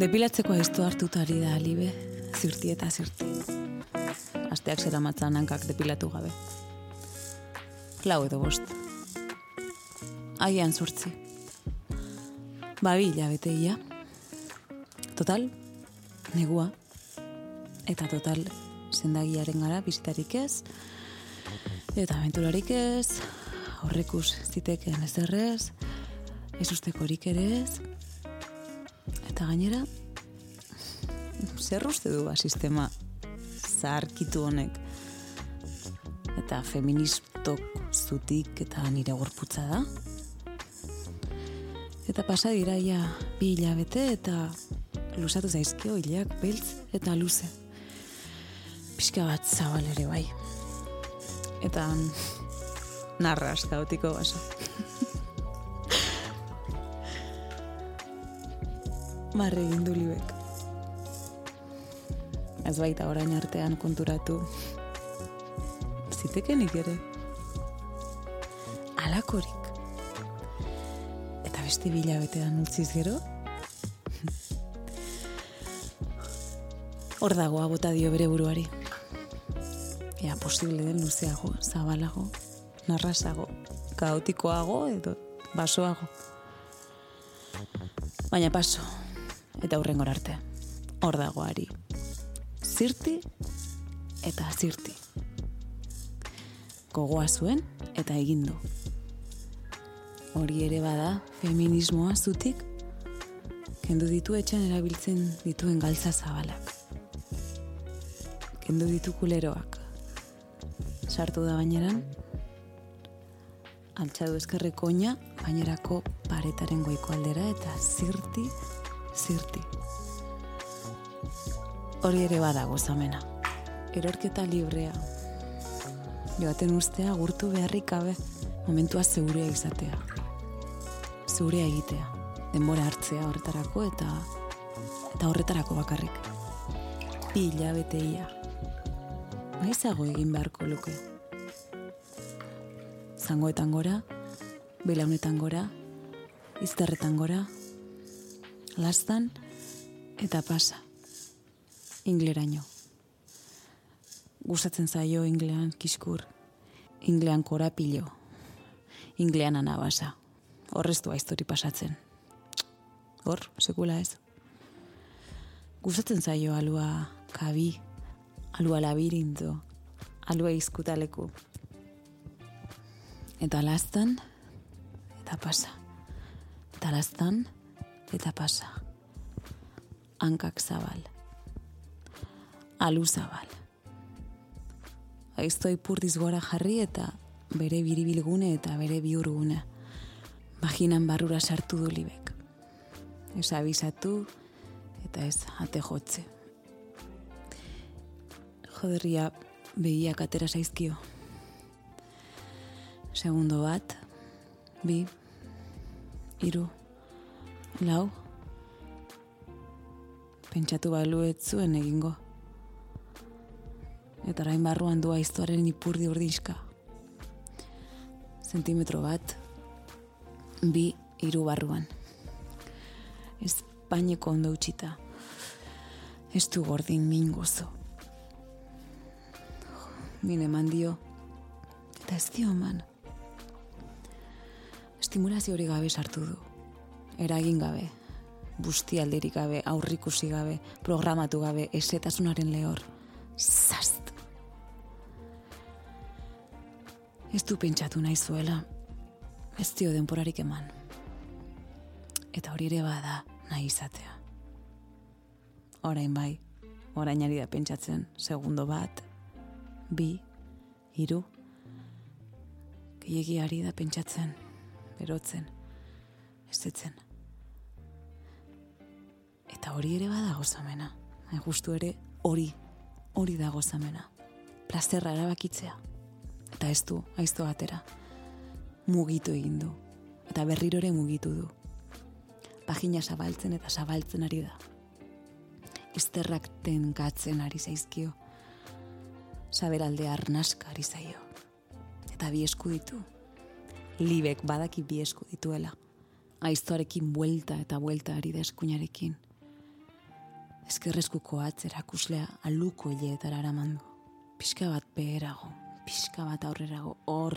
Depilatzeko aiztu hartutari da libe, zirti eta zirti. Asteak zera matzan hankak depilatu gabe. Lau edo bost. Aian zurtzi. Babi hilabete ia. Total, negua. Eta total, zendagiaren gara, bizitarik ez. Eta aventurarik ez. Horrekus ziteken ez errez. Ez ustekorik ere ez. Eta gainera, zer uste du ba sistema zaharkitu honek. Eta feministok zutik eta nire gorputza da. Eta pasa dira ja bi hilabete eta lusatu zaizkio hilak beltz eta luze. Pixka bat zabal ere bai. Eta narras kaotiko baso. Marre egin du libek. Ez baita orain artean konturatu. Zitekenik ere. Alakorik. Eta beste bila betean utziz gero. Hor dagoa bota dio bere buruari. Ea posible den luzeago, zabalago, narrasago, kaotikoago edo basoago. Baina paso, eta hurren arte. Hor dago ari. Zirti eta zirti. Gogoa zuen eta egindu. Hori ere bada feminismoa zutik kendu ditu etxan erabiltzen dituen galtza zabalak. Kendu ditu kuleroak. Sartu da baineran, altxadu eskerreko oina, bainerako paretaren goiko aldera eta zirti, zirti. Hori ere bada gozamena. Erorketa librea. Joaten ustea gurtu beharrik gabe momentua zeurea izatea. Zeurea egitea. Denbora hartzea horretarako eta eta horretarako bakarrik. Bi hilabete. Maizago egin beharko luke. Zangoetan gora, belaunetan gora, izterretan gora, lastan eta pasa. Ingleraino. Gustatzen zaio inglean kiskur, inglean korapilo, inglean anabasa. Horreztu aiztori pasatzen. Hor, sekula ez. Gustatzen zaio alua kabi, alua labirinto, alua izkutaleku. Eta lastan, eta pasa. Eta lastan, eta pasa. Hankak zabal. Alu zabal. Aiztoi purdiz gora jarri eta bere biribilgune eta bere biurgune. Baginan barrura sartu du libek. Ez abizatu eta ez ate jotze. Joderria begiak atera zaizkio. Segundo bat, bi, iru, lau, pentsatu balu zuen egingo. Eta orain barruan dua iztuaren ipurdi urdizka. Zentimetro bat, bi, iru barruan. Ez paineko ondo utxita. Ez du gordin min gozo. Min eman dio. Eta ez dio eman. Estimulazio hori gabe sartu du. Eragin gabe. Busti alderik gabe, aurrikusi gabe, programatu gabe, esetasunaren lehor. Zast! Ez du pentsatu nahi zuela. Ez dio denporarik eman. Eta hori ere bada nahi izatea. Orain bai, orain ari da pentsatzen, segundo bat, bi, hiru, gehiagi ari da pentsatzen, erotzen, ez ditzen. Eta hori ere bada gozamena. Hain justu ere hori, hori da gozamena. Plazerra erabakitzea. Eta ez du, aizto atera. Mugitu egin du. Eta berriro ere mugitu du. Pagina zabaltzen eta zabaltzen ari da. Izterrak tenkatzen ari zaizkio. Saberalde arnaska ari zaio. Eta bi esku ditu. Libek badaki bi esku dituela. Aiztoarekin buelta eta buelta ari da eskuinarekin Ezkerrezkuko atzera kuslea aluko hileetara eramandu. Pixka bat beherago, pixka bat aurrerago, hor.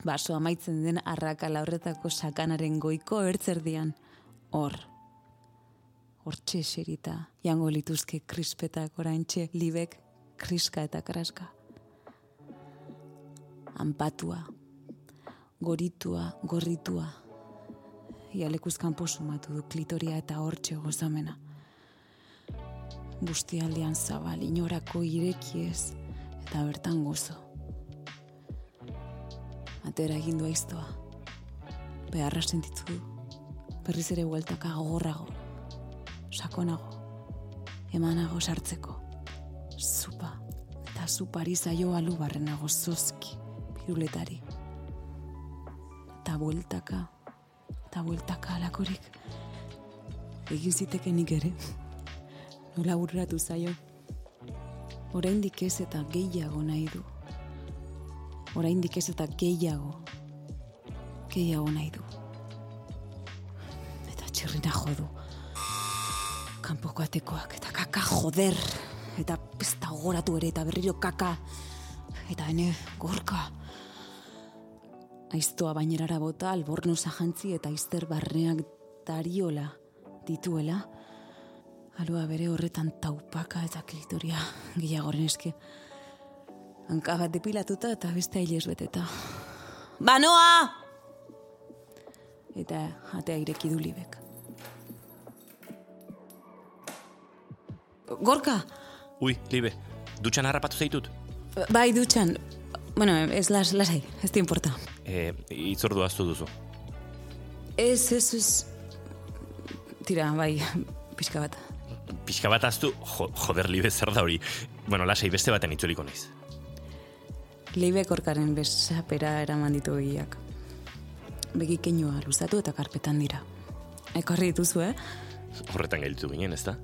Baso amaitzen den arrakala horretako sakanaren goiko ertzerdian, hor. Hortxe eserita, jango lituzke krispetak oraintxe libek kriska eta kraska. Anpatua, goritua, gorritua. Ialekuz kanpo sumatu du klitoria eta hortxe gozamena. Bustialdean zabal, inorako irekiez, eta bertan gozo. Atera egin du aiztoa. Beharra sentitu du. Berriz ere hueltaka gogorrago. Sakonago. Emanago sartzeko. Zupa. Eta zupari zaio alu barrenago zozki. Piruletari. Eta bueltaka. Eta bueltaka alakorik. Egin zitekenik ere. Nola burratu zaio. Oraindik ez eta gehiago nahi du. Oraindik ez eta gehiago. Gehiago nahi du. Eta txirrina jodu. Kanpoko atekoak eta kaka joder. Eta pesta goratu ere eta berriro kaka. Eta ene gorka. Aiztoa bainerara bota alborno jantzi eta izter barneak dariola dituela. Alua bere horretan taupaka eta klitoria gehiagoren eske. Hanka bat depilatuta eta beste ailez beteta. Banoa! Eta atea ireki du libek. Gorka! Ui, libe, dutxan harrapatu zaitut. Bai, dutxan. Bueno, ez las, lasai, ez te importa. E, itzordu aztu duzu. Ez, ez, ez. Tira, bai, pixka bat. Pixka bat aztu, jo, joder, libe, zer da hori. Bueno, lasai, beste baten itzuliko naiz. Leibe korkaren besapera eraman ditu egiak. Begi keinua luzatu eta karpetan dira. Ekarri dituzu, eh? Horretan gailtu ginen, ezta?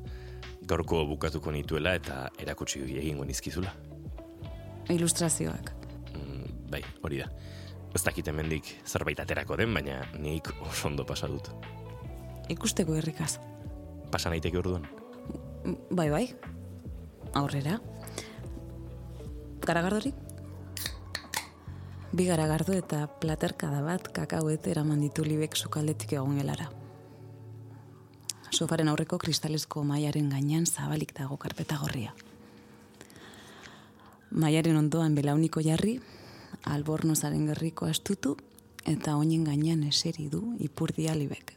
Gaurko bukatuko nituela eta erakutsi egingo nizkizula. Ilustrazioak. Mm, bai, hori da. Ez dakit hemendik zerbait aterako den, baina nik oso ondo pasa dut. Ikusteko herrikaz. Pasa naiteke orduan. Bai, bai. Aurrera. Garagardorik? Bi garagardo eta platerkada bat kakauet eraman ditu libek sukaldetik egon gelara. Sofaren aurreko kristalezko maiaren gainean zabalik dago karpeta gorria. Maiaren ondoan belauniko jarri, albornozaren gerriko astutu, eta oinen gainean eseri du ipurdia libek.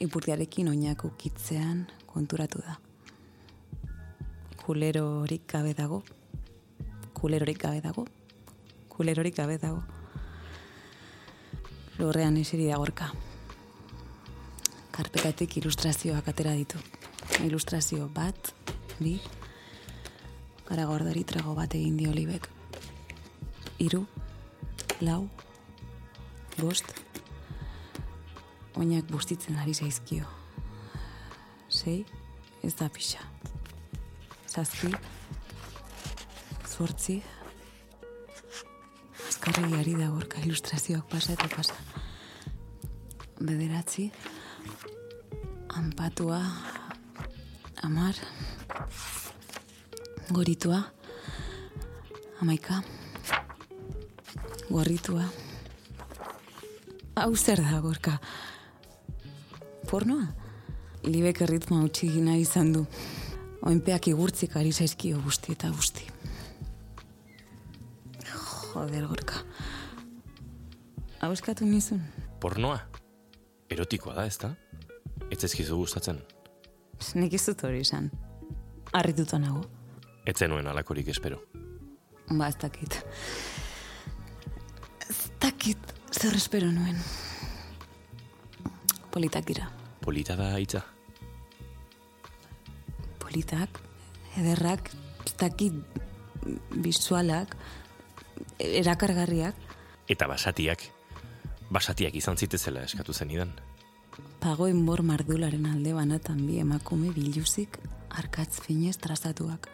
Ipurdiarekin oinak ukitzean konturatu da. Kulerorik gabe dago, kulerorik gabe dago, kulerorik gabe dago. Lorrean eseri da gorka. Karpetatik ilustrazioak atera ditu. Ilustrazio bat, bi, garagordari trago bat egin dio libek. Iru, lau, bost, oinak bustitzen ari zaizkio. Sei, ez da pixa. Zazpi, zortzi, azkarri ari da gorka ilustrazioak pasa eta pasa. Bederatzi, anpatua, amar, goritua, amaika, gorritua. Hau zer da, gorka? Pornoa? Libek erritma utxi gina izan du. Oinpeak igurtzik ari zaizkio guzti eta guzti. Joder, gorka. Hau eskatu nizun? Pornoa? Erotikoa da, ezta? Ez ezkizu gustatzen. Nik ez dut hori izan. Arrituta nago. Ez zenuen alakorik espero. Ba, ez dakit. Zer espero nuen. Politak dira. Polita da hitza. Politak, ederrak, ez dakit bizualak, erakargarriak. Eta basatiak. Basatiak izan zitezela eskatu zenidan. Pagoen bor mardularen alde banatan bi emakume biluzik arkatz finez trazatuak.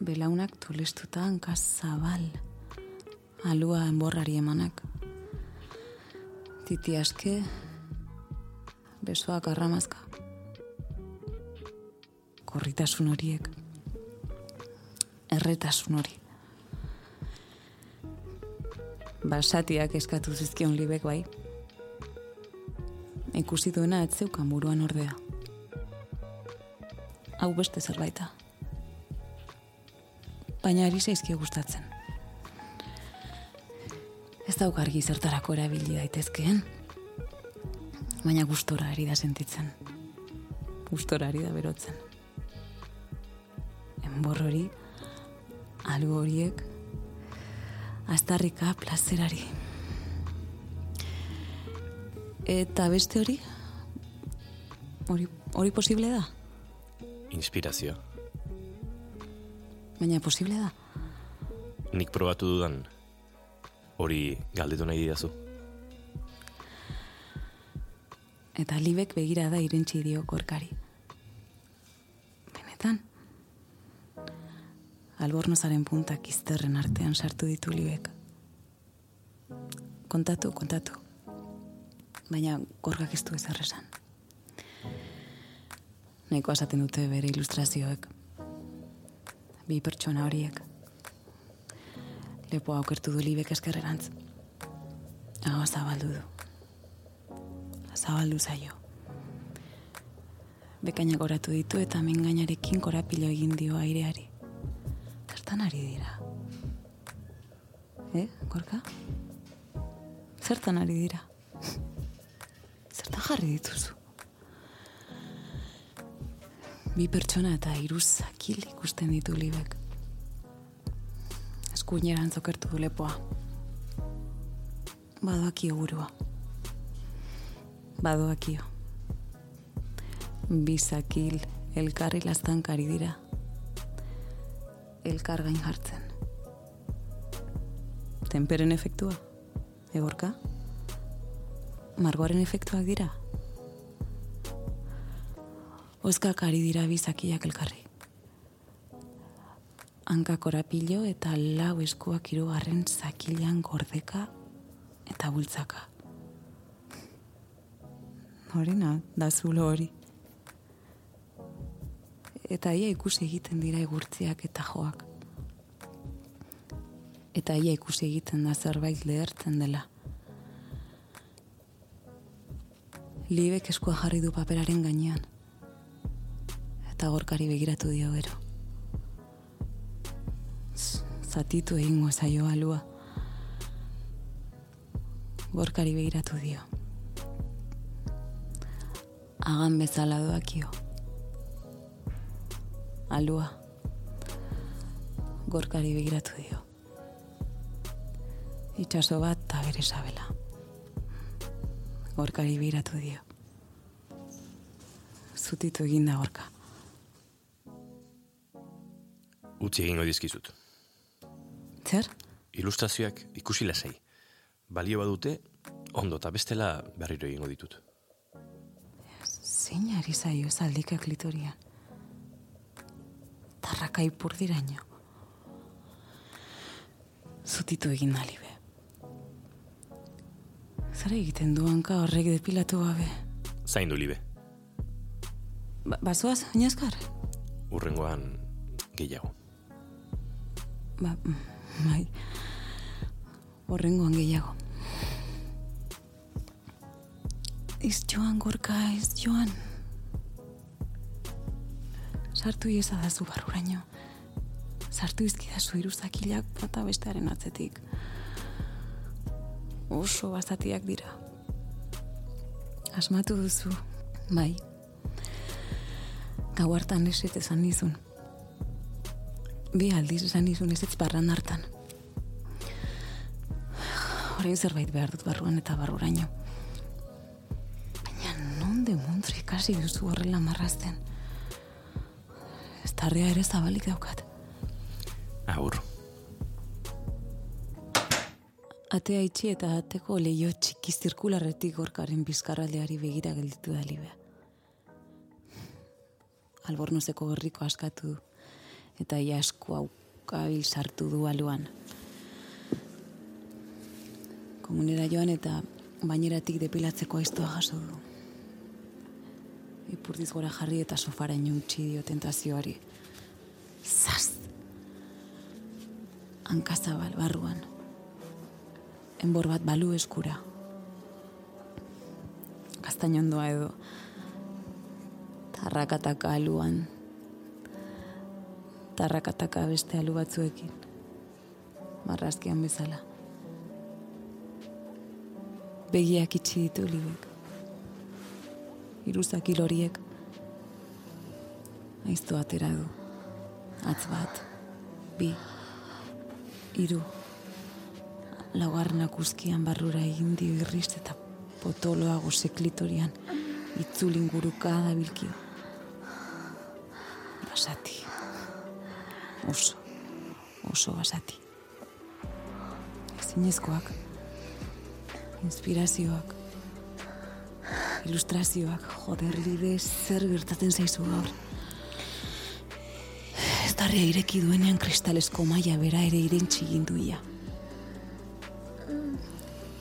Belaunak tulestuta hankaz zabal. Alua enborrari emanak. Titi aske, besoak arramazka. gorritasun horiek. Erretasun hori. Basatiak eskatu zizkion libek bai. Ikusi duena atzeukan buruan ordea. Hau beste zerbaita. Baina ari zaizki gustatzen. Ez dauk argi zertarako erabili daitezkeen. Baina gustora ari da sentitzen. Gustora ari da berotzen. Enbor hori, alu horiek, astarrika plazerari. Eta beste hori? Hori, hori posible da? Inspirazio. Baina posible da? Nik probatu dudan hori galdetu nahi didazu. Eta libek begira da irentzi dio korkari. Benetan? Albornozaren puntak izterren artean sartu ditu libek. Kontatu, kontatu. Baina gorgak ez du ezer esan. Nahiko asaten dute bere ilustrazioek. Bi pertsona horiek. Lepo aukertu du libek eskerrerantz. Hau zabaldu du. Zabaldu zaio. Bekainak oratu ditu eta mengainarekin korapilo egin dio aireari. Zertan ari dira? Eh, gorka? Zertan ari dira? Zertan jarri dituzu? Bi pertsona eta hiru zakil ikusten ditu libek. Eskuineran zokertu du lepoa. Badoakio burua. Badoakio. Bi zakil elkarri lastankari dira. Elkar gain jartzen. Temperen efektua? Egorka? Margoaren efektuak dira? Oskak ari dira bizakiak elkarri. Hanka korapilo eta lau eskuak hirugarren zakilean gordeka eta bultzaka. Horina, da zulo hori. Eta ia ikusi egiten dira egurtziak eta joak. Eta ia ikusi egiten da zerbait lehertzen dela. Libek eskua jarri du paperaren gainean. Eta gorkari begiratu dio gero. Zatitu egingo zaio alua. Gorkari begiratu dio. Agan bezala doakio. Alua. Gorkari begiratu dio. Itxaso bat eta bere sabela. Gorkari begiratu dio. Zutitu eginda gorka. Utzi egingo dizkizut. Zer? Ilustrazioak ikusi lasai. Balio badute, ondo eta bestela berriro egingo ditut. Zein ari zaio zaldika klitorian? Tarraka ipur diraino. Zutitu egin nalibe. Zer egiten du hanka horrek depilatu gabe? Zaindu libe, Ba bazoaz, oinazkar? urrengoan gehiago. Ba, mm, bai. Horrengoan gehiago. Ez joan, gorka, ez joan. Sartu iezadazu barruraino. Sartu izkidazu iruzakilak bata bestearen atzetik. Oso bazatiak dira. Asmatu duzu, bai. Gau hartan eset esan nizun. Bi aldiz esan nizun ez barran hartan. Horein zerbait behar dut barruan eta barruraino. Baina non de muntre ikasi duzu horrela marrazten. Ez tarria ere zabalik daukat. Agur, Atea itxi eta ateko leio txiki zirkularretik gorkaren bizkarraldeari begira gelditu da libe. Albornozeko gerriko askatu du, eta ia esku aukabil sartu du aluan. Komunera joan eta baineratik depilatzeko aiztoa jaso du. ipurdiz gora jarri eta sofaraino utzi dio tentazioari. Zaz! Hankazabal barruan. Enbor bat balu eskura. Kastainondoa edo. Tarrakataka aluan. Tarrakataka beste alu batzuekin. Marrazkian bezala. Begiak itxi ditu libek. Iruzak iloriek. Aiztu atera du. Atz bat. Bi. Iru. Laugarrenak uzkian barrura egin dio irrist eta potoloa seklitorian itzulin guruka da bilkio. Basati. Oso. Oso basati. Ezinezkoak. Inspirazioak. Ilustrazioak. Joder, lide zer gertatzen zaizu gaur. Ez darria ireki duenean kristalesko maia bera ere irentxi ginduia.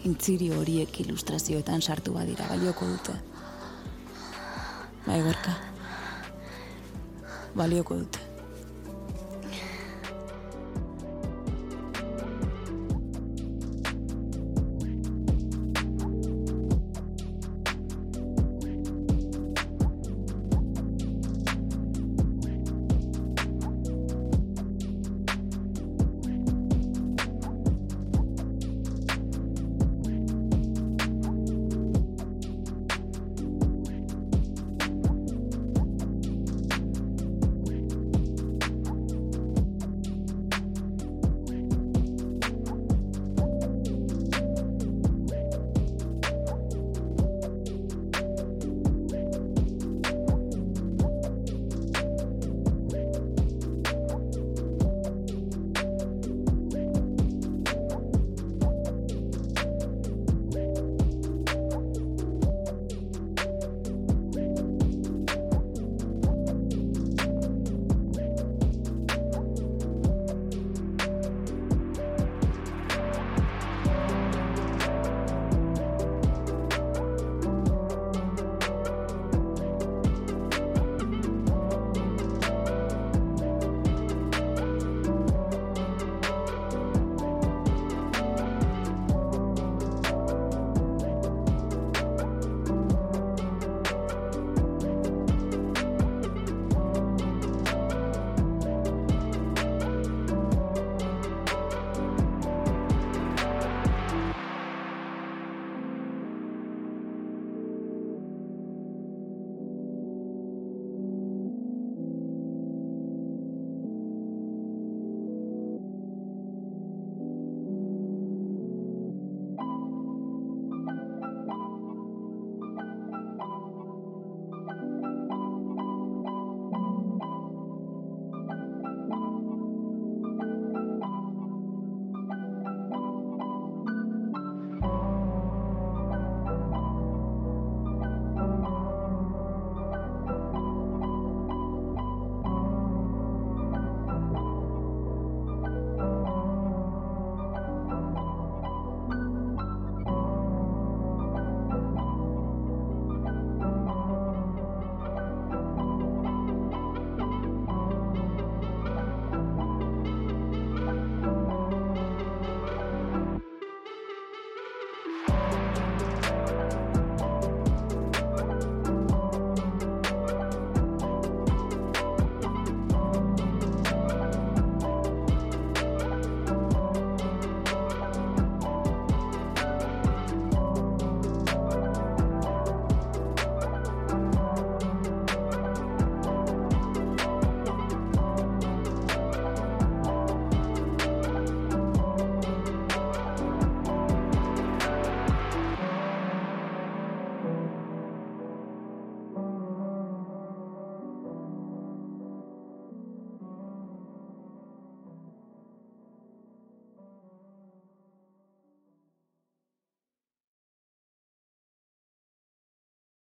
Intziri horiek ilustrazioetan sartu badira balioko dute. Bai, gorka. Balioko dute.